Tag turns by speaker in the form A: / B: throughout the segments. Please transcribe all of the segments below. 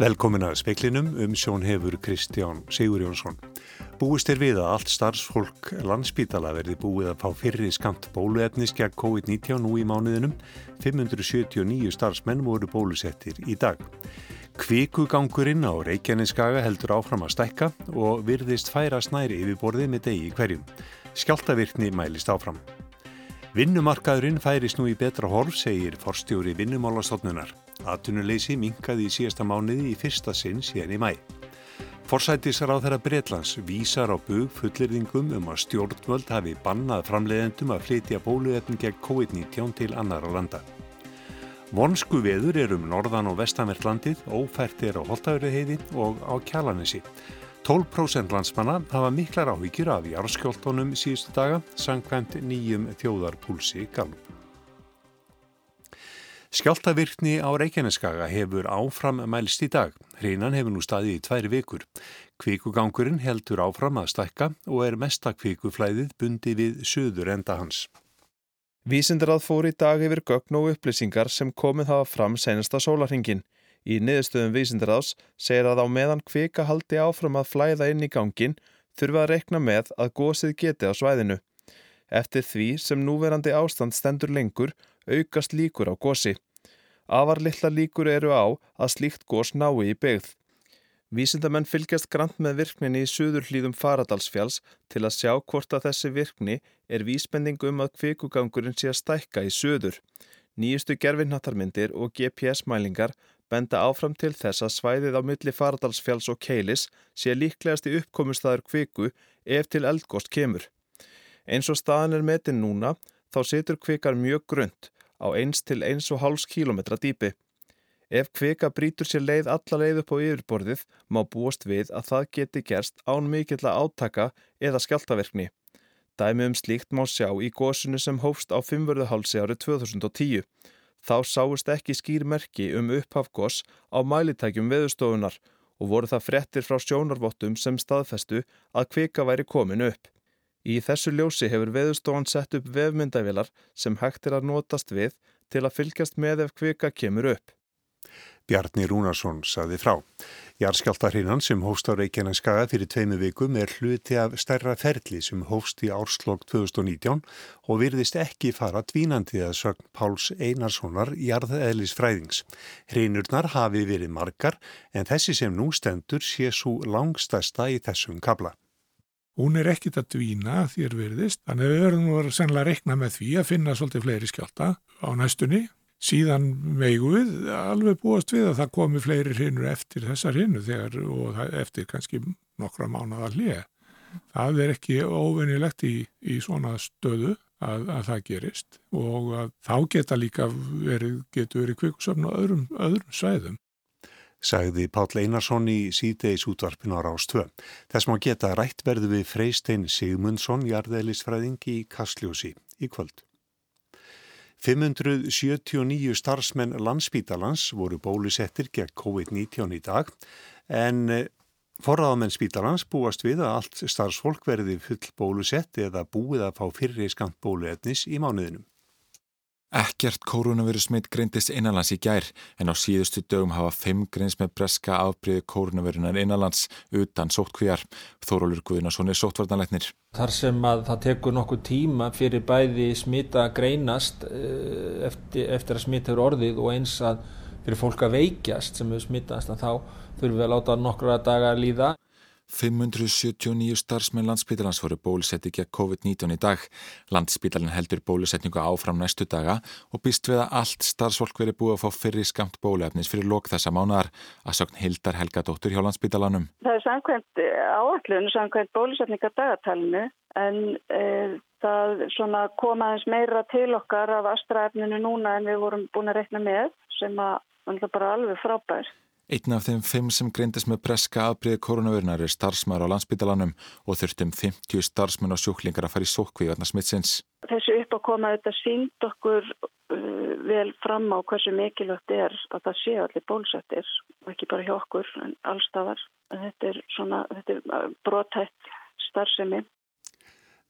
A: Velkomin að speklinum um sjón hefur Kristján Sigur Jónsson. Búist er við að allt starfsfólk landsbítala verði búið að fá fyrri skamt bóluefnis gegn COVID-19 nú í mánuðinum. 579 starfsmenn voru bólusettir í dag. Kvikugangurinn á Reykjaneskaga heldur áfram að stækka og virðist færa snæri yfirborðið með degi hverjum. Skjáltavirkni mælist áfram. Vinnumarkaðurinn færist nú í betra horf, segir forstjóri vinnumálastofnunar. Atunuleysi minkaði í síðasta mánuði í fyrsta sinn síðan í mæ. Forsætisar á þeirra Breitlands vísar á bug fullirðingum um að stjórnvöld hafi bannað framleiðendum að flytja bóluefn gegn COVID-19 til annara landa. Vonsku veður er um norðan og vestanvertlandið, ófært er á Holtavörðiheiði og á Kjalanissi. 12% landsmanna hafa miklar áhyggjur af jarðskjóltónum síðustu daga, sangkvæmt nýjum þjóðarpúlsi Gallup. Skjáltavirkni á Reykjaneskaga hefur áfram mælst í dag. Hreinan hefur nú staðið í tvær vikur. Kvíkugangurinn heldur áfram að stakka og er mesta kvíkuflæðið bundi við söður enda hans.
B: Vísindarað fór í dag yfir gögn og upplýsingar sem komið hafa fram senasta sólarhingin. Í niðurstöðum vísindaraðs segir að á meðan kvika haldi áfram að flæða inn í gangin þurfa að rekna með að gósið geti á svæðinu. Eftir því sem núverandi ástand stendur lengur aukast líkur á gósi. Afar litla líkur eru á að slíkt gós nái í byggð. Vísindamenn fylgjast grant með virkninni í suður hlýðum Faradalsfjáls til að sjá hvort að þessi virkni er vísbending um að kvikugangurinn sé að stækka í suður. Nýjustu gerfinnattarmyndir og GPS-mælingar benda áfram til þess að svæðið á milli Faradalsfjáls og Keilis sé líklegast í uppkomustæður kviku ef til eldgóst kemur. Eins og staðan er metin núna þá situr kvikar mjög grönt á 1 til 1,5 km dýpi. Ef kvika brítur sér leið alla leið upp á yfirborðið má búast við að það geti gerst án mikill að átaka eða skjáltaverkni. Dæmi um slíkt má sjá í gósunu sem hófst á 5. hálsi árið 2010. Þá sáist ekki skýrmerki um upphafgós á mælitækjum veðustofunar og voru það frettir frá sjónarvottum sem staðfestu að kvika væri komin upp. Í þessu ljósi hefur veðustofan sett upp vefmyndavilar sem hægt er að notast við til að fylgjast með ef kvika kemur upp.
A: Bjarni Rúnarsson saði frá. Jarskjáltarhinnan sem hóst á Reykjaneskaga fyrir tveimu vikum er hluti af stærra ferli sem hóst í árslokk 2019 og virðist ekki fara dvínandi að sögn Páls Einarssonar jarðeðlis fræðings. Hreinurnar hafi verið margar en þessi sem nú stendur sé svo langstasta í þessum kabla.
C: Hún er ekkit að dvína þér verðist, þannig að við verðum að sennilega rekna með því að finna svolítið fleiri skjálta á næstunni. Síðan meigu við alveg búast við að það komi fleiri hrinnur eftir þessar þegar og eftir kannski nokkra mánuða hlið. Það er ekki óvinnilegt í, í svona stöðu að, að það gerist og þá geta líka verið, getur verið kvikusöfn á öðrum, öðrum svæðum
A: sagði Páll Einarsson í síðdeis útvarpin á Rástvö. Þess má geta rætt verðu við Freystein Sigmundsson, jarðeðlisfræðing í Kastljósi í kvöld. 579 starfsmenn landsbítalans voru bólusettir gegn COVID-19 í dag en eh, forraðamenn spítalans búast við að allt starfsfólk verði full bólusett eða búið að fá fyrri skant bóluetnis í mánuðinum.
D: Ekkert kórunavírusmitt greindist innanlands í gær en á síðustu dögum hafa fimm greins með breska afbríði kórunavírunar innanlands utan sóttkvíjar. Þórólur Guðnarsson er sóttvartanleitnir.
E: Þar sem að það tekur nokkuð tíma fyrir bæði smita greinast eh, eftir, eftir að smita eru orðið og eins að fyrir fólk að veikjast sem hefur smitast þá þurfum við að láta nokkra dagar líða.
D: 579 starfsmenn landsbytalans voru bólusetti gegn COVID-19 í dag. Landsbytalin heldur bólusetningu áfram næstu daga og býst við að allt starfsfólk veri búið að fá fyrri skamt bóluefnis fyrir lok þessa mánar að sögn Hildar Helgadóttur hjá landsbytalanum.
F: Það er samkvæmt áallun, samkvæmt bólusetningadagatalinu en e, það koma eins meira til okkar af astraefninu núna en við vorum búin að rekna með sem að bara alveg frábært.
D: Einn af þeim fimm sem greindist með preska afbríði koronavirunar er starfsmæður á landsbytalanum og þurftum 50 starfsmenn og sjúklingar að fara í sókvíðarna smittsins.
F: Þessu upp að koma þetta sínd okkur uh, vel fram á hversu mikilvægt er að það sé allir bólsettir, ekki bara hjá okkur en allstafar. Þetta er, svona, þetta er uh, brotætt starfsemi.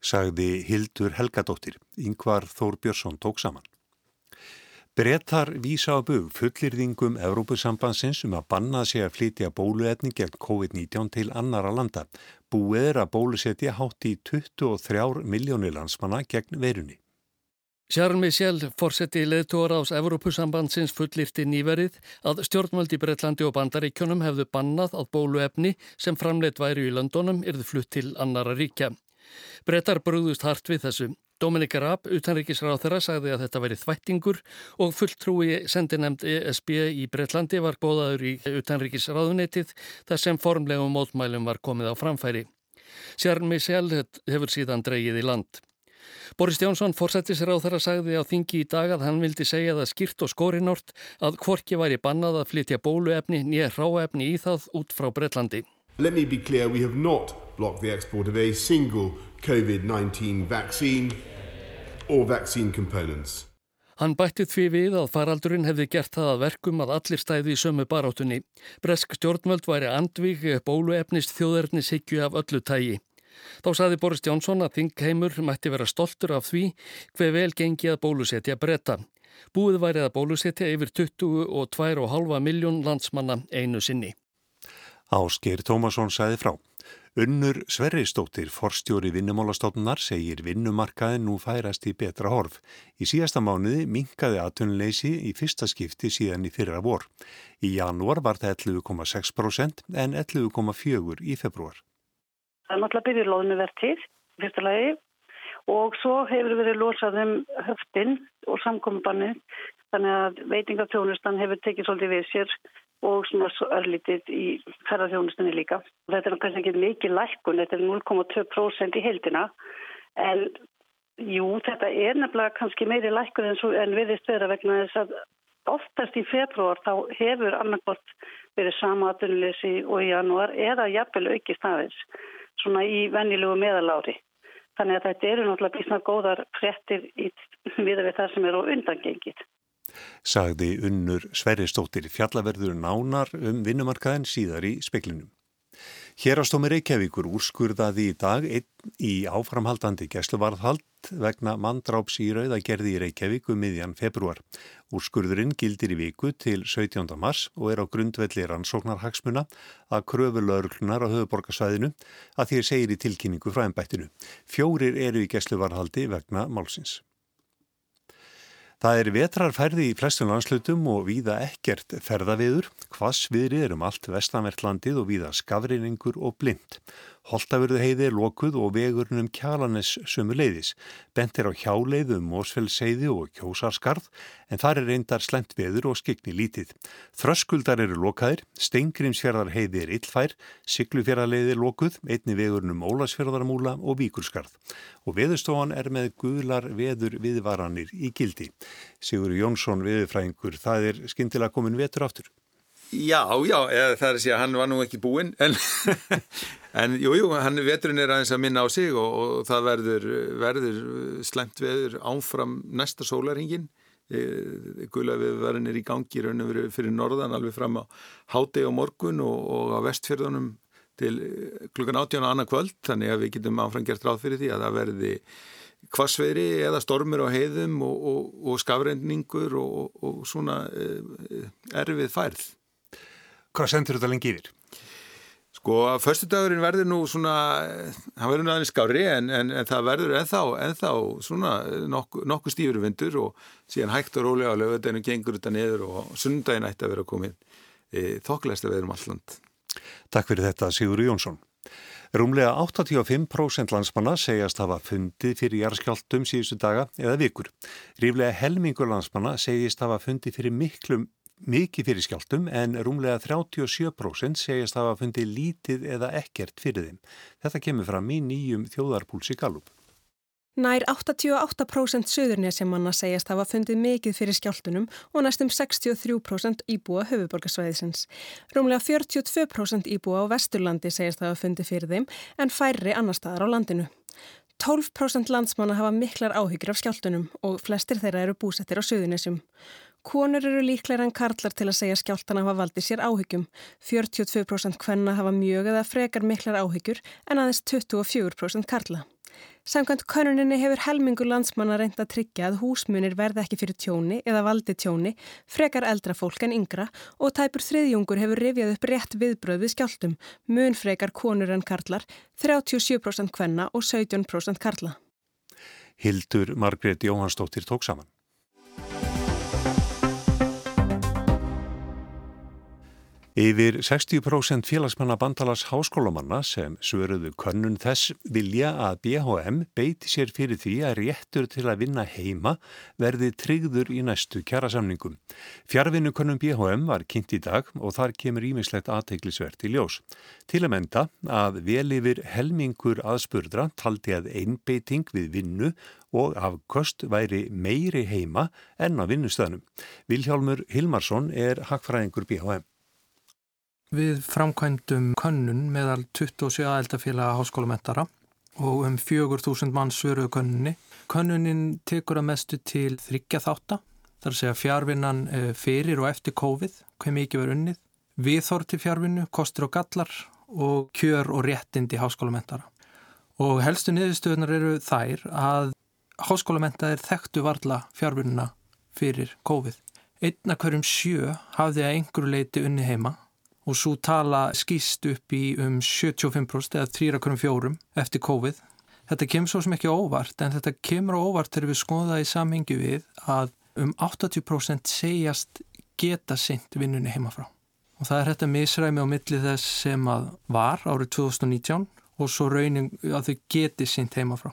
A: Sagði Hildur Helgadóttir, yngvar Þór Björnsson tók saman. Brettar vísa á bug fullirðingum Evrópusambansins um að banna sig að flytja bóluetning gegn COVID-19 til annara landa. Búið er að bólusetja hátt í 23 miljónir landsmanna gegn verunni.
G: Charles Michel, fórseti leðtóra ás Evrópusambandsins fullirti nýverið að stjórnvaldi Breitlandi og Bandaríkjónum hefðu bannað að bóluefni sem framleitt væri í Londonum yrðu flutt til annara ríkja. Brettar brúðust hart við þessu. Dominika Raab, utanríkisráð þeirra, sagði að þetta veri þvættingur og fulltrúi sendinemnd ESB í Breitlandi var bóðaður í utanríkisráðunetið þar sem formlegum mótmælum var komið á framfæri. Sjarmi Sjálf hefur síðan dreyið í land. Boris Jónsson fórsættisráð þeirra sagði á þingi í dag að hann vildi segja það skýrt og skorinort að hvorki væri bannað að flytja bóluefni nýja ráefni í það út frá Breitlandi.
H: Let me be clear, we have not blocked the export of a single COVID-19 vaccine or vaccine components.
G: Hann bætti því við að faraldurinn hefði gert það að verkum að allir stæði í sömu barátunni. Bresk stjórnvöld væri andvík bóluefnist þjóðarnishyggju af öllu tægi. Þá saði Boris Jónsson að Þingheimur mætti vera stoltur af því hver vel gengi að bólusetja bretta. Búið værið að bólusetja yfir 22,5 miljón landsmanna einu sinni.
A: Ásker Tómasson saði frá. Unnur Sverristóttir, forstjóri vinnumálastofnunar, segir vinnumarkaðin nú færast í betra horf. Í síðasta mánuði minkaði aðtunleysi í fyrsta skipti síðan í fyrra vor. Í janúar var það 11,6% en 11,4% í februar.
F: Það er náttúrulega byrjurlóðinu verðtíð, fyrsta lagi, og svo hefur verið losað um höftin og samkominnbannið, þannig að veitingatjónustan hefur tekið svolítið við sér og svona örlítið í ferðarþjónustunni líka. Þetta er kannski ekki mikið lækkun, þetta er 0,2% í heldina en jú, þetta er nefnilega kannski meiri lækkun en, en viðist vera vegna þess að oftast í februar þá hefur annarkort verið sama aðunleysi og í janúar eða jafnvel auki staðins svona í vennilegu meðalári. Þannig að þetta eru náttúrulega bísna góðar frettir við það sem er á undangengið
A: sagði unnur Sverristóttir fjallaverður nánar um vinnumarkaðin síðar í speklinum. Hérastómi Reykjavíkur úrskurðaði í dag í áframhaldandi gæsluvarðhald vegna mandráps í rauðagerði í Reykjavík um miðjan februar. Úrskurðurinn gildir í viku til 17. mars og er á grundvelli rannsóknarhagsmuna að kröfu laurlunar á höfuborgarsvæðinu að því segir í tilkynningu frá ennbættinu. Fjórir eru í gæsluvarðhaldi vegna málsins. Það er vetrarfærði í flestum landslutum og víða ekkert ferðaviður, hvass viðrið er um allt vestanvertlandið og víða skafriningur og blind. Holtavörðu heiði er lokuð og vegurnum kjalanes sömu leiðis. Bent er á hjáleið um Mósfellseiði og Kjósarskarð en þar er reyndar slemt veður og skikni lítið. Þröskuldar eru lokaðir, Steingrimsfjörðar heiði er illfær, Siglufjörðarleiði er lokuð, einni vegurnum Ólasfjörðarmúla og Víkurskarð. Og veðustofan er með guðlar veður viðvaranir í gildi. Sigur Jónsson veðurfræðingur, það er skindilega komin vetur aftur.
I: Já, já, það er að segja, hann var nú ekki búinn, en, en jú, jú, hann veturinn er aðeins að minna á sig og, og það verður, verður slemt veður áfram næsta sólaringin, e, gula viðverðin er í gangi raun og veru fyrir norðan alveg fram á háti og morgun og, og á vestfjörðunum til klukkan 18 og annað kvöld, þannig að við getum áfram gert ráð fyrir því að það verði kvassveiri eða stormur á heiðum og, og skafrendningur og svona e, erfið færð.
A: Hvað sendur þetta lengi yfir?
I: Sko förstu dagurinn verður nú svona, hann verður nú aðeins skári en, en, en það verður ennþá, ennþá svona nokkuð nokku stífur vindur og síðan hægt og rólega á lögadeginu gengur þetta niður og sundaginn ætti að vera komið e, þokkilegst að veðrum alland.
A: Takk fyrir þetta Sigur Jónsson. Rúmlega 85% landsmanna segjast hafa fundið fyrir jarðskjáltum síðustu daga eða vikur. Ríflega helmingur landsmanna segjast hafa fundið fyrir miklum mikið fyrir skjáltum en rúmlega 37% segjast hafa fundið lítið eða ekkert fyrir þeim. Þetta kemur fram í nýjum þjóðarpúlsi Gallup.
J: Nær 88% söðurnesjamanna segjast hafa fundið mikið fyrir skjáltunum og næstum 63% íbúa höfuborgarsvæðisins. Rúmlega 42% íbúa á Vesturlandi segjast hafa fundið fyrir þeim en færri annar staðar á landinu. 12% landsmanna hafa miklar áhyggjur af skjáltunum og flestir þeirra eru búsettir á söðurnesjum. Konur eru líklega en karlar til að segja skjáltana hafa valdið sér áhyggjum. 42% hvenna hafa mjög eða frekar miklar áhyggjur en aðeins 24% karla. Samkvæmt könuninni hefur helmingur landsmanna reynda að tryggja að húsmunir verði ekki fyrir tjóni eða valdi tjóni, frekar eldra fólk en yngra og tæpur þriðjungur hefur rifjað upp rétt viðbröð við skjáltum, mun frekar konur en karlar, 37% kvenna og 17% karla.
A: Hildur Margrét Jóhannsdóttir tók saman. Yfir 60% félagsmanna bandalas háskólamanna sem svöruðu könnun þess vilja að BHM beiti sér fyrir því að réttur til að vinna heima verði tryggður í næstu kjærasamningum. Fjárvinnu könnun BHM var kynnt í dag og þar kemur ímislegt aðteiklisvert í ljós. Til að menda að vel yfir helmingur aðspurdra taldi að einbeiting við vinnu og afkost væri meiri heima enn á vinnustöðnum. Viljálmur Hilmarsson er hagfræðingur BHM.
K: Við framkvæmdum könnun meðal 27 aðeldafélaga háskólamentara og um 4.000 mann svöruðu könnunni. Könnunin tekur að mestu til þryggja þátta, þar segja fjárvinnan eh, fyrir og eftir COVID, hvað mikið verið unnið, viðþór til fjárvinnu, kostur og gallar og kjör og réttindi háskólamentara. Og helstu niðurstöðunar eru þær að háskólamentaðir þekktu varla fjárvinnuna fyrir COVID. Einna hverjum sjö hafði að einhverju leiti unni heima og svo tala skýst upp í um 75% eða 3,4 eftir COVID. Þetta kemur svo sem ekki óvart en þetta kemur óvart þegar við skoðum í samhengi við að um 80% segjast geta sint vinnunni heimafrá. Og það er þetta misræmi á milli þess sem að var árið 2019 og svo raunin að þau geti sint heimafrá.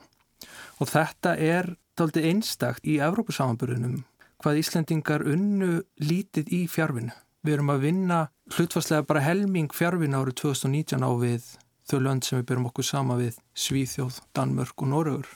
K: Og þetta er daldi einstakt í Evrópusamanburðunum hvað Íslandingar unnu lítið í fjárvinu. Við erum að vinna hlutfarslega bara helming fjárvin árið 2019 á við þau lönd sem við byrjum okkur sama við Svíþjóð, Danmörk og Norröður.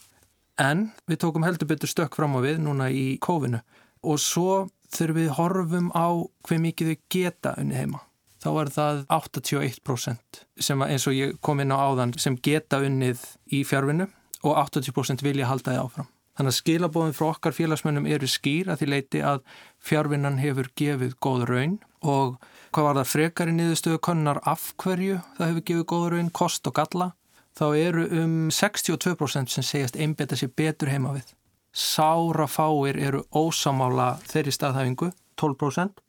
K: En við tókum heldur betur stökk fram á við núna í kófinu og svo þegar við horfum á hver mikið þau geta unni heima. Þá er það 81% sem eins og ég kom inn á áðan sem geta unnið í fjárvinu og 80% vilja halda þið áfram. Þannig að skilabóðin frá okkar félagsmönnum eru skýr að því leiti að fjárvinnan hefur gefið góð raun og hvað var það frekar í niðurstöðu konnar af hverju það hefur gefið góð raun, kost og galla, þá eru um 62% sem segjast einbeta sér betur heima við. Sára fáir eru ósamála þeirri staðhæfingu, 12%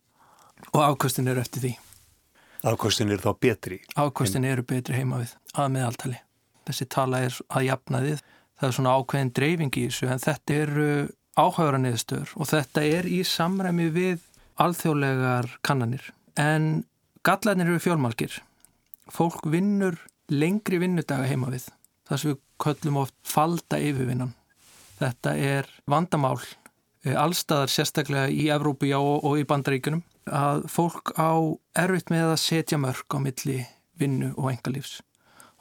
K: og afkvöstin eru eftir því.
A: Afkvöstin eru þá betri?
K: Afkvöstin eru betri heima við, að meðaltali. Þessi tala er að jafna þið það er svona ákveðin dreifing í þessu en þetta eru áhægra niðurstöður og þetta er í samræmi við alþjóðlegar kannanir. En gallanir eru fjólmarkir fólk vinnur lengri vinnudaga heima við þar sem við köllum oft falda yfirvinnan. Þetta er vandamál eh, allstaðar sérstaklega í Evrópu já, og í bandaríkunum að fólk á erfitt með að setja mörg á milli vinnu og engalífs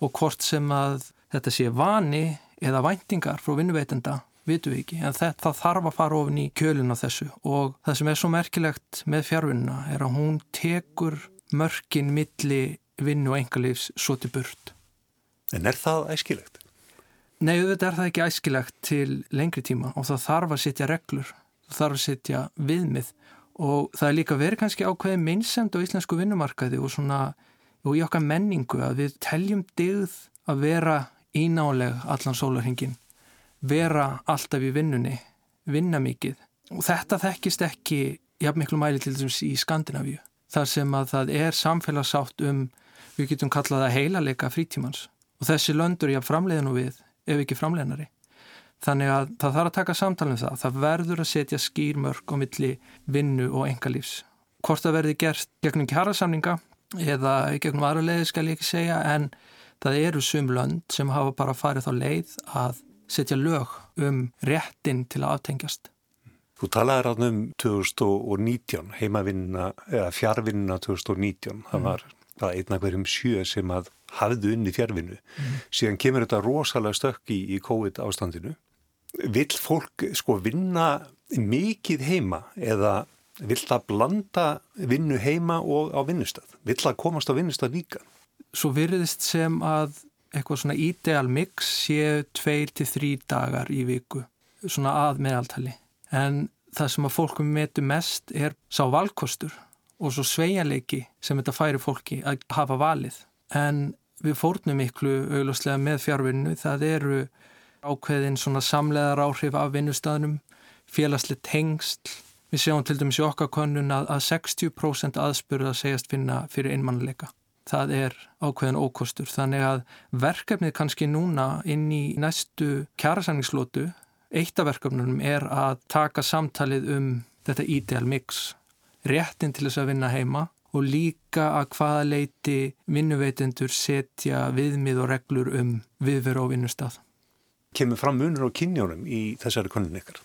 K: og hvort sem að þetta sé vani eða væntingar frá vinnuveitenda vitum við ekki, en þetta þarf að fara ofin í kjölun á þessu og það sem er svo merkilegt með fjárvinnuna er að hún tekur mörkin milli vinnu og engalífs svo til burt.
A: En er það æskilegt?
K: Nei, þetta er það ekki æskilegt til lengri tíma og það þarf að setja reglur, það þarf að setja viðmið og það er líka verið kannski ákveði minnsemt á íslensku vinnumarkaði og svona, og í okkar menningu að við teljum digð að vera ínáleg allan sólarhingin, vera alltaf í vinnunni, vinna mikið og þetta þekkist ekki jafn miklu mæli til þess í Skandinavíu þar sem að það er samfélagsátt um, við getum kallað að heilalega frítímans og þessi löndur ég framleiðin og við ef ekki framleiðinari. Þannig að það þarf að taka samtalið um það. Það verður að setja skýrmörk á milli vinnu og engalífs. Hvort það verði gert gegnum kjærasamninga eða gegnum aðra leiði skal ég ekki segja en það eru sum lönd sem hafa bara farið þá leið að setja lög um réttin til að aftengjast.
A: Þú talaði ráðn um 2019, heimavinnina eða fjárvinnina 2019, það mm. var það einna hverjum sjö sem að hafðu unni fjárvinnu. Mm. Síðan kemur þetta rosalega stökk í, í COVID ástandinu. Vill fólk sko vinna mikið heima eða vill það blanda vinnu heima og á vinnustad? Vill það komast á vinnustad líka?
K: Svo virðist sem að eitthvað svona ideal mix séu tveir til þrý dagar í viku svona að meðaltali en það sem að fólkum metu mest er sá valkostur og svo sveianleiki sem þetta færi fólki að hafa valið en við fórnum miklu augljóslega með fjárvinnu það eru ákveðin svona samleðar áhrif af vinnustæðnum, félagsleitt hengst. Við sjáum til dæmis í okkar konun að, að 60% aðspurða segjast finna fyrir einmannleika. Það er ákveðin ókostur. Þannig að verkefnið kannski núna inn í næstu kjærasanningslótu, eitt af verkefnunum er að taka samtalið um þetta ideal mix. Réttin til þess að vinna heima og líka að hvaða leiti vinnuveitendur setja viðmið og reglur um viðveru á vinnustaf.
A: Kemur fram munur á kynjónum í þessari konun ykkar?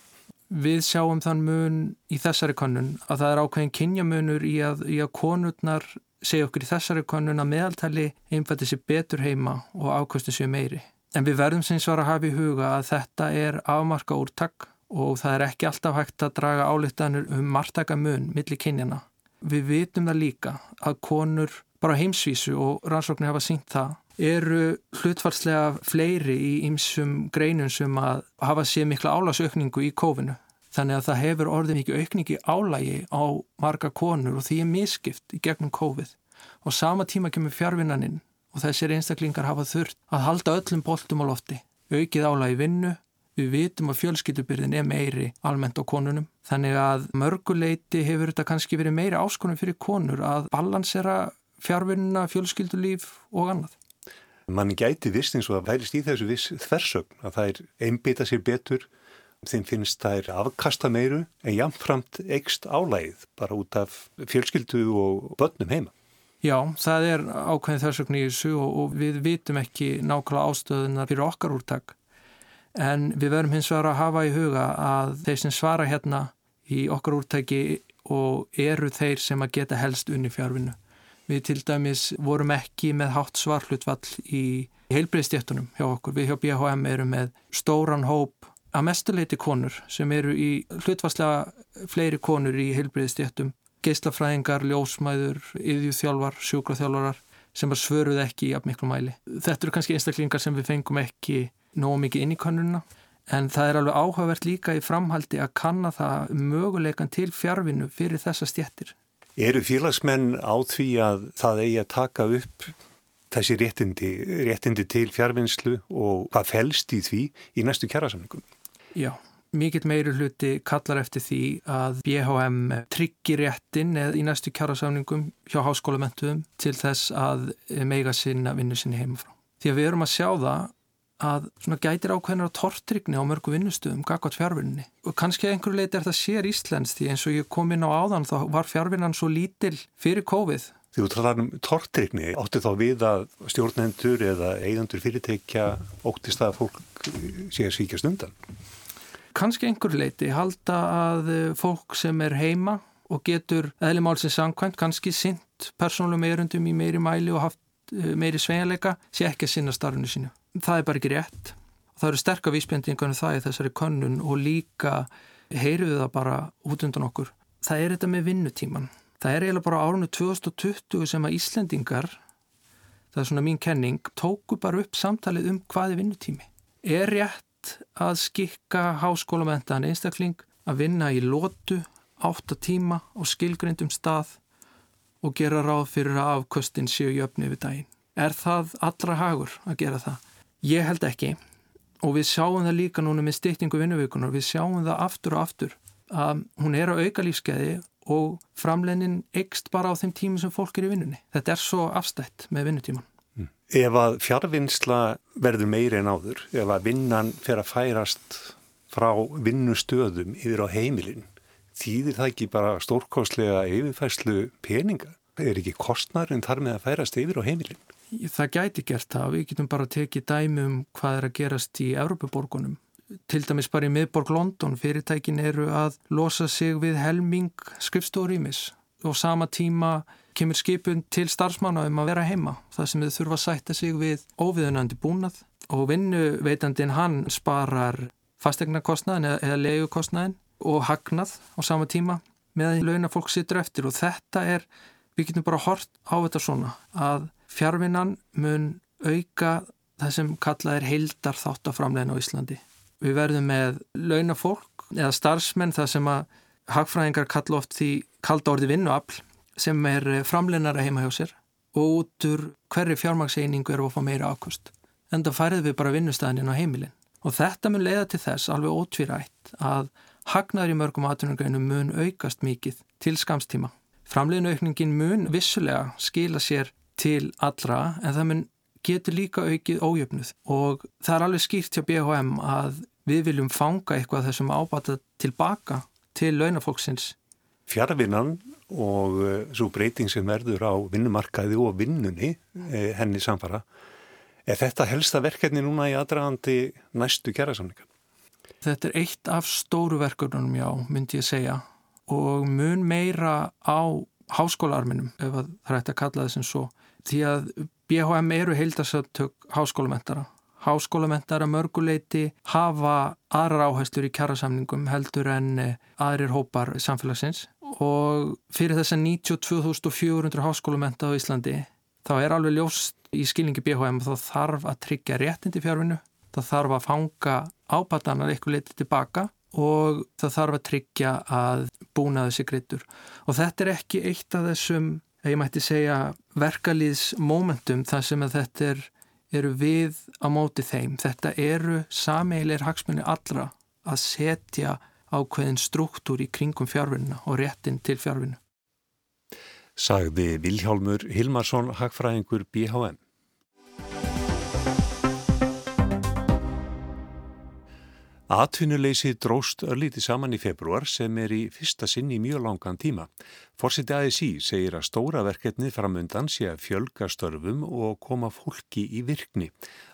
K: Við sjáum þann mun í þessari konun að það er ákveðin kynjamunur í að, í að konurnar segja okkur í þessari konun að meðaltali einfatti sér betur heima og ákvöstu sér meiri. En við verðum sem svara að hafa í huga að þetta er afmarka úrtak og það er ekki alltaf hægt að draga álittanur um margtaka mun millir kynjana. Við vitum það líka að konur bara heimsvísu og rannsóknir hafa sínt það eru hlutfarslega fleiri í ymsum greinum sem að hafa séð mikla álasaukningu í kófinu. Þannig að það hefur orðið mikið aukningi álægi á marga konur og því er miskipt í gegnum kófið. Og sama tíma kemur fjárvinnaninn og þessir einstaklingar hafa þurft að halda öllum boltum á lofti. Aukið álægi vinnu, Við vitum að fjölskyldubyrðin er meiri almennt á konunum. Þannig að mörguleiti hefur þetta kannski verið meiri áskonum fyrir konur að balansera fjárvinnuna, fjölskyldulíf og annað.
A: Man gæti vist eins og að vælist í þessu viss þversögn að það er einbita sér betur, þeim finnst það er afkasta meiru en jámframt ekst álægið bara út af fjölskyldu og börnum heima.
K: Já, það er ákveðin þversögn í þessu og, og við vitum ekki nákvæmlega ástöðuna fyrir okkar úrtak en við verum hins vegar að hafa í huga að þeir sem svara hérna í okkar úrtæki og eru þeir sem að geta helst unni fjárvinnu. Við til dæmis vorum ekki með hátt svarhlutvall í heilbreyðstjéttunum hjá okkur. Við hjá BHM eru með stóran hóp að mestuleiti konur sem eru í hlutvarslega fleiri konur í heilbreyðstjéttum, geislafræðingar, ljósmæður, yðjúþjálfar, sjúkraþjálfarar sem var svöruð ekki í afmiklu mæli. Þetta eru kannski einstaklingar sem við fengum ekki nógu mikið inn í kannununa en það er alveg áhugavert líka í framhaldi að kanna það möguleikan til fjárvinu fyrir þessa stjettir.
A: Eru félagsmenn á því að það eigi að taka upp þessi réttindi, réttindi til fjárvinnslu og hvað fælst í því í næstu kjærasamningum?
K: Já, mikill meiri hluti kallar eftir því að BHM tryggir réttin eða í næstu kjærasamningum hjá háskólamentuðum til þess að meiga sinna vinnu sinni heimafrá. Því að við erum að sjá það að svona gætir ákveðnar tortrygni á mörgu vinnustöðum gagvat fjárvinni og kannski einhverju leiti er það sér Íslands því eins og ég kom inn á áðan þá var fjárvinnan svo lítil fyrir COVID.
A: Því þú talar um tortrygni átti þá við að stjórnendur eða eigandur fyrirteikja óttist að fólk sé að svíkjast undan?
K: Kannski einhverju leiti halda að fólk sem er heima og getur eðlimálsins samkvæmt kannski sint persónlum erundum í meiri mæli og haft eh, meiri sveinleika sé ekki að sinna starfinu sínu það er bara ekki rétt. Það eru sterkar vísbendingunum það í þessari könnun og líka heyruðu það bara út undan okkur. Það er þetta með vinnutíman. Það er eiginlega bara árunni 2020 sem að Íslendingar, það er svona mín kenning, tóku bara upp samtalið um hvað er vinnutími. Er rétt að skikka háskólamentaðan einstakling að vinna í lótu, átta tíma og skilgrindum stað og gera ráð fyrir að afkvöstin séu jöfni við daginn? Er það allra hagur að gera það? Ég held ekki og við sjáum það líka núna með styrtingu vinnuvíkunar, við sjáum það aftur og aftur að hún er á auka lífskeiði og framleinin eikst bara á þeim tímum sem fólk er í vinnunni. Þetta er svo afstætt með vinnutíman.
A: Mm. Ef að fjárvinnsla verður meiri en áður, ef að vinnan fer að færast frá vinnustöðum yfir á heimilin, þýðir það ekki bara stórkostlega yfirfæslu peninga? Er ekki kostnar en þar með að færast yfir á heimilin?
K: Það gæti gert það. Við getum bara tekið dæmi um hvað er að gerast í Európaborgunum. Til dæmis bara í miðborg London fyrirtækin eru að losa sig við helming skrifstórimis og sama tíma kemur skipun til starfsmanna um að vera heima. Það sem þau þurfa að sætta sig við óviðunandi búnað og vinnuveitandin hann sparar fastegnarkostnaðin eða, leiðukostnaðin og hagnað á sama tíma meðan launa fólk sittur eftir og þetta er, við getum bara hort á þetta svona að Fjárvinnan mun auka það sem kallað er heildar þáttaframlegin á Íslandi. Við verðum með launafólk eða starfsmenn það sem að hagfræðingar kalla oft því kalda orði vinnuafl sem er framleginara heima hjá sér og út úr hverju fjármagseiningu eru að fá meira ákvöst. En það færið við bara vinnustæðin inn á heimilin. Og þetta mun leiða til þess alveg ótvírætt að hagnaður í mörgum atvinningarinu mun aukast mikið til skamstíma. Framleiðinaukningin mun vissulega skila sér til allra en það mun getur líka aukið ójöfnuð og það er alveg skýrt hjá BHM að við viljum fanga eitthvað þessum ábata tilbaka til launafólksins.
A: Fjárvinnan og uh, svo breyting sem verður á vinnumarkaði og vinnunni eh, henni samfara Er þetta helsta verkefni núna í aðdragandi næstu kjærasamninga?
K: Þetta er eitt af stóru verkefnunum, já, myndi ég segja og mun meira á háskólaarminum, ef það er hægt að kalla þessum svo. Því að BHM eru heildarsöntök háskólamentara. Háskólamentara mörguleiti hafa aðrar áherslur í kjærasamningum heldur en eh, aðrir hópar samfélagsins og fyrir þess að 92.400 háskólamenta á Íslandi þá er alveg ljóst í skilningi BHM þá þarf að tryggja réttindi fjárvinu, það þarf að fanga ábatanar eitthvað litið tilbaka og það þarf að tryggja að búna þessi grittur. Og þetta er ekki eitt af þessum, ég mætti segja, verkalýðsmomentum þar sem að þetta er, eru við á móti þeim. Þetta eru sameilir hagsmunni allra að setja ákveðin struktúr í kringum fjárvinna og réttin til fjárvinna
A: sagði Viljálmur Hilmarsson hagfræðingur BHM. Atvinnuleysi dróst örlíti saman í februar sem er í fyrsta sinn í mjög langan tíma. Forseti ASI segir að stóra verkefni framundan sé að fjölga störfum og koma fólki í virkni.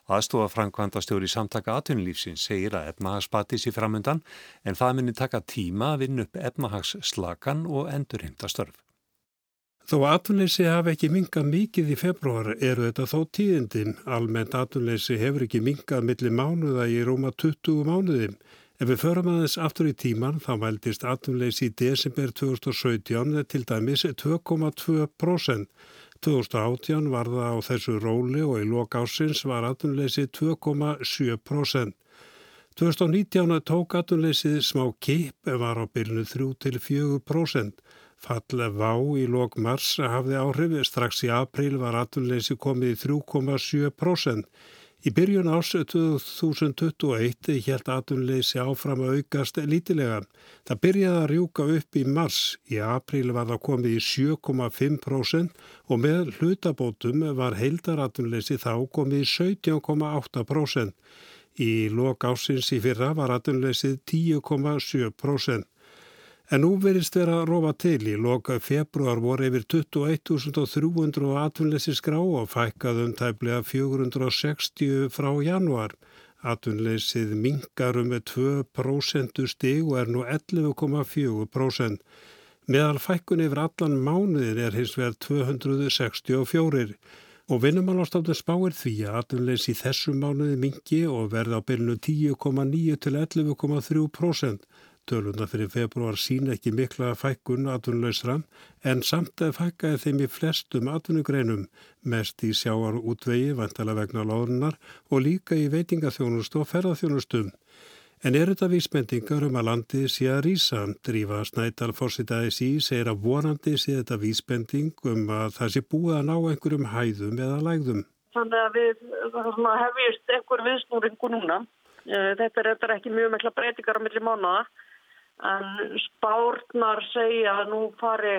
A: Aðstofa Frankvanda stjóri samtaka atvinnulífsins segir að efnahagsbati sé framundan en það myndir taka tíma að vinna upp efnahagsslakan og endurheimta störf.
L: Þó atvinnleysi hafi ekki mingað mikið í februar eru þetta þó tíðindin. Almennt atvinnleysi hefur ekki mingað millir mánuða í róma 20 mánuðim. Ef við förum aðeins aftur í tíman þá vældist atvinnleysi í desember 2017 til dæmis 2,2%. 2018 var það á þessu róli og í lok ásins var atvinnleysi 2,7%. 2019 tók atvinnleysið smá kip var á byrnu 3-4%. Fall vá í lok mars hafði áhrif, strax í april var atvinnleysi komið í 3,7%. Í byrjun ás 2021 helt atvinnleysi áfram að aukast lítilega. Það byrjaði að rjúka upp í mars. Í april var það komið í 7,5% og með hlutabótum var heildaratvinnleysi þá komið í 17,8%. Í lok ásins í fyrra var atvinnleysið 10,7%. En nú verist vera að rofa til í loka februar voru yfir 21.300 atvinnleysi skrá og fækkaðum tæplega 460 frá januar. Atvinnleysið mingarum með 2% stig og er nú 11,4%. Meðal fækkun yfir allan mánuðin er hins vegar 264 og vinnumálastofnum spáir því að atvinnleysi þessum mánuði mingi og verða á byrnu 10,9 til 11,3%. Töluna fyrir februar sín ekki mikla fækkun atvinnuleysra en samt að fækkaði þeim í flestum atvinnugreinum, mest í sjáar útvegi, vantala vegna láðunar og líka í veitingaþjónustu og ferðarþjónustum. En er þetta vísbendingar um að landi sé að rýsa? Drífa Snædal fórsitaði sí segir að vorandi sé þetta vísbending um að það sé búið að ná einhverjum hæðum eða lægðum.
M: Þannig að við hefjist einhver viðsnúringu núna. Eh, þetta er ekki mjög mikla breytingar á milli mánuða en spárnar segja að nú fari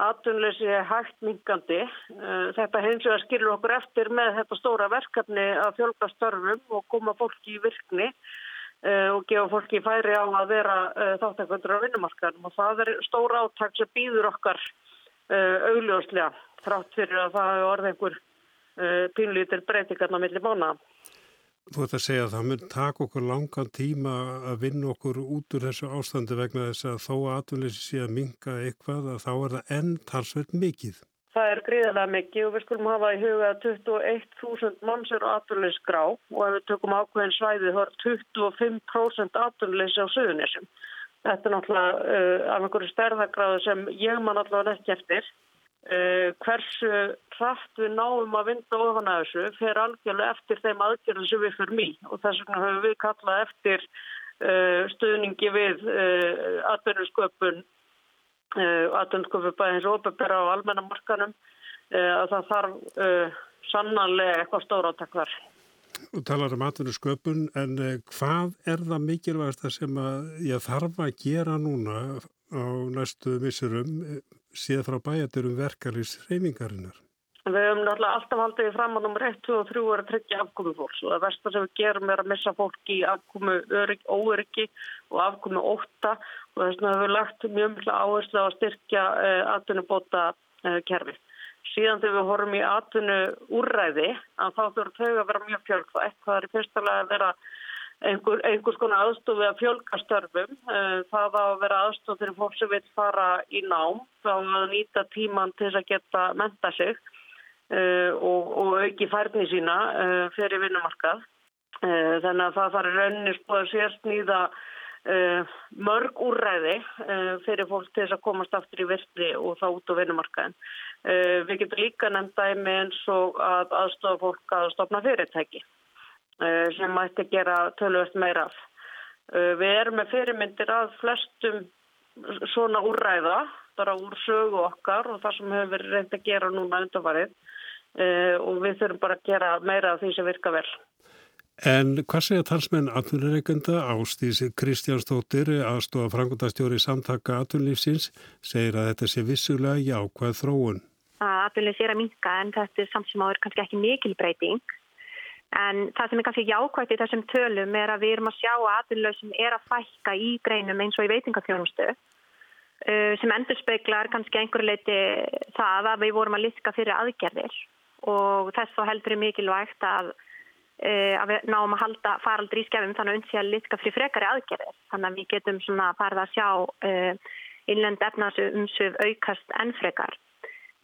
M: atunleysi hægt mingandi. Eh, þetta hins vegar skilur okkur eftir með þetta stóra verkefni að fjölga störfum og koma fólki í virkni eh, og gefa fólki færi á að vera eh, þáttakvöndur á vinnumarkaðum og það er stóra áttak sem býður okkar augljóslega þrátt fyrir að það er orðið einhver pínlítir breytingarna millir mána.
L: Þú ert að segja að það mun taka okkur langan tíma að vinna okkur út úr þessu ástandi vegna þess að þó aðvunleysi sé að minga eitthvað að þá er það enn talsveit mikið.
M: Það er gríðarlega mikið og við skulum hafa í huga að 21.000 manns eru aðvunleysi grá og ef við tökum ákveðin svæði þá er 25% aðvunleysi á söðunessum. Þetta er náttúrulega uh, af einhverju stærðagráðu sem ég man allavega ekki eftir. Uh, hversu hratt við náum að vinda ofan að þessu fer algjörlega eftir þeim aðgjörðum sem við fyrir mý og þess vegna höfum við kallað eftir uh, stuðningi við uh, atvinnusköpun atvinnusköpun bæðins óbebera á almennamarkanum að það þarf sannanlega eitthvað stóra átak þar.
L: og talar um atvinnu sköpun en eh, hvað er það mikilvægast að sem að ég þarf að gera núna á næstu missurum eh, síðan frá bæjaturum verkalýs reyningarinnar?
M: Við höfum náttúrulega alltaf haldið fram að nummer 1, 2 og 3 er að tryggja afkomi fólks og það versta sem við gerum er að missa fólk í afkomi óöryggi og afkomi óta og þess vegna höfum við lagt mjög mjög áherslu á að styrkja uh, atvinnubóta uh, kerfi. Síðan þegar við horfum í atvinnu úrræði að þá þurfum þau að vera mjög fjölg og eitthvað er í fyrstulega að vera einhver, einhvers konar aðstofi að fjölga störfum. Eh, það að vera aðstof fyrir fólk sem vil fara í nám þá að nýta tíman til þess að geta menta sig eh, og, og auki færni sína eh, fyrir vinnumarkað. Þannig að það þarf rauninni sko að sérsnýða mörg úrræði fyrir fólk til þess að komast aftur í virti og þá út á vinnumarkaðin. Við getum líka nefnd dæmi eins og að aðstofa fólk að stopna fyrirtæki sem mætti gera tölvöld meira af. Uh, við erum með fyrirmyndir að flestum svona úrræða, bara úr sögu okkar og það sem hefur verið reynd að gera núna undanfarið og við þurfum bara að gera meira af því sem virka vel.
L: En hvað segja talsmenn atvinnureikenda Ástísi Kristjánsdóttir aðstofa frangundastjóri samtaka atvinnulífsins segir að þetta sé vissulega jákvæð þróun
N: að atvinnlega sér að minka en þetta er samt sem áður kannski ekki mikil breyting. En það sem er kannski jákvægt í þessum tölum er að við erum að sjá að sem er að fækka í greinum eins og í veitingafjónustu uh, sem endur speiklar kannski einhverju leiti það að við vorum að liska fyrir aðgerðir og þess þá heldur er mikilvægt að, uh, að við náum að halda faraldri í skefum þannig að unsi að liska fyrir frekari aðgerðir. Þannig að við getum svona farið að sjá uh, innlend efnaðsumsöf aukast enn frekar.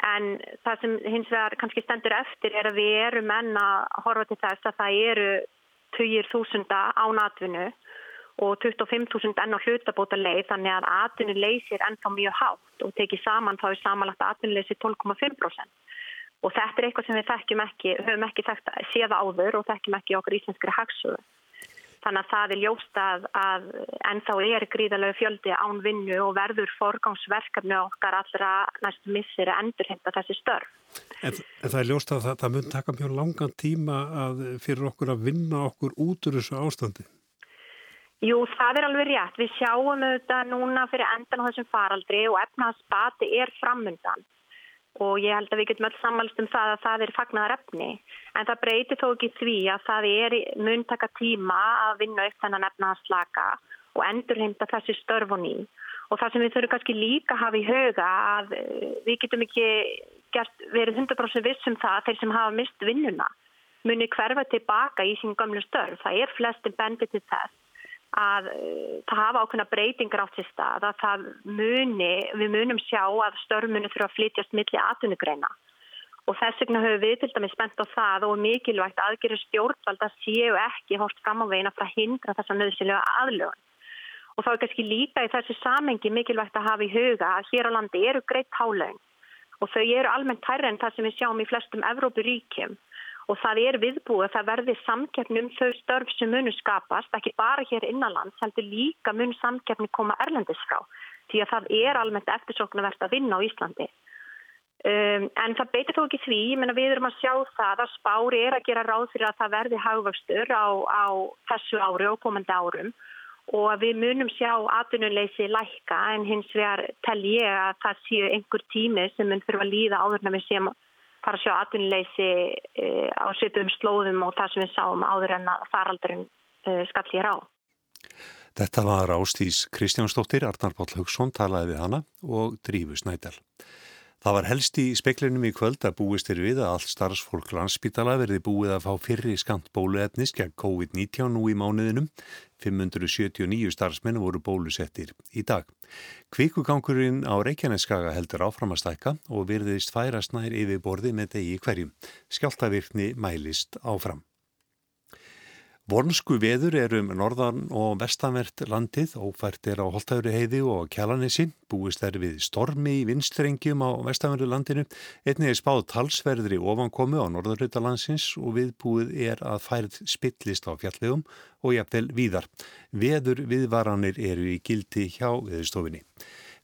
N: En það sem hins vegar kannski stendur eftir er að við erum enn að horfa til þess að það eru 20.000 án atvinnu og 25.000 enn á hlutabóta leið þannig að atvinnu leysir ennþá mjög hátt og tekið saman þá er samanlagt atvinnuleysi 12,5%. Og þetta er eitthvað sem við ekki, höfum ekki þekkt séða áður og þekkjum ekki okkur íslenskri hagsöðu. Þannig að það er ljóst að, að ennþá er gríðarlega fjöldi án vinnu og verður forgámsverkefni okkar allra næstu missir að endurhengta þessi störf.
L: En, en það er ljóst að það, það mun taka mjög langan tíma fyrir okkur að vinna okkur út úr þessu ástandi.
N: Jú, það er alveg rétt. Við sjáum þetta núna fyrir endan á þessum faraldri og efnaðspati er framundan og ég held að við getum öll sammælst um það að það er fagnar efni en það breytir þó ekki því að það er muntaka tíma að vinna upp þennan efnaðarslaka og endurheimta þessi störf og það sem við þurfum kannski líka að hafa í huga að eh, við getum ekki gert, verið 100% vissum það að þeir sem hafa mist vinnuna muni hverfa tilbaka í sín gamlu störf. Það er flestin bendið til þess að uh, það hafa ákveðna breytingar átt sér stað að það muni, við munum sjá að störmunum þurfa að flytjast milli atvinnugreina og þess vegna höfum við til dæmis spennt á það og mikilvægt aðgerið stjórnvald að séu ekki hort fram á veginn að frá hindra þessa nöðsilega aðlögun. Og þá er kannski líka í þessu samengi mikilvægt að hafa í huga að hér á landi eru greitt hálögn og þau eru almennt hærre en það sem við sjáum í flestum Evrópuríkjum og það er viðbúið að það verði samkeppni um þau störf sem munu skapast, ekki bara hér innanlands, heldur líka mun samkeppni koma erlendis frá, því að það er almennt eftirsoknavert að vinna á Íslandi. Um, en það beitir þó ekki því, ég menna við erum að sjá það að spári er að gera ráð fyrir að það verði haugvöxtur á, á þessu ári og komandi árum og við munum sjá atvinnuleysi lækka en hins vegar tel ég að það séu einhver tími sem mun fyrir að líða áður fara að sjá atvinnuleysi eh, á svipum slóðum og það sem við sáum áður en að faraldurinn eh, skall hér á.
A: Þetta var Ástís Kristjánsdóttir, Arnar Páll Haugsson talaði við hana og Drífus Nædal. Það var helst í speklinum í kvöld að búist er við að allt starfsfólk landsbítala verði búið að fá fyrri skant bóluefnis gegn COVID-19 nú í mánuðinum. 579 starfsmenn voru bólusettir í dag. Kvikugangurinn á Reykjaneskaga heldur áfram að stækka og virðist færast nær yfir borði með degi hverjum. Skjáltavirkni mælist áfram. Vornsku veður er um norðan og vestanvert landið, ófært er á Holtæðuri heiði og Kjalanissi, búist er við stormi í vinstrengjum á vestanverðu landinu, einnig er spáð talsverðri ofankomu á norðurreitalansins og viðbúið er að færð spillist á fjallegum og jafnvel víðar. Veður viðvaranir eru í gildi hjá viðstofinni.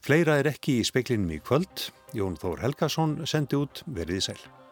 A: Fleira er ekki í speklinum í kvöld, Jón Þór Helgason sendi út verið í sæl.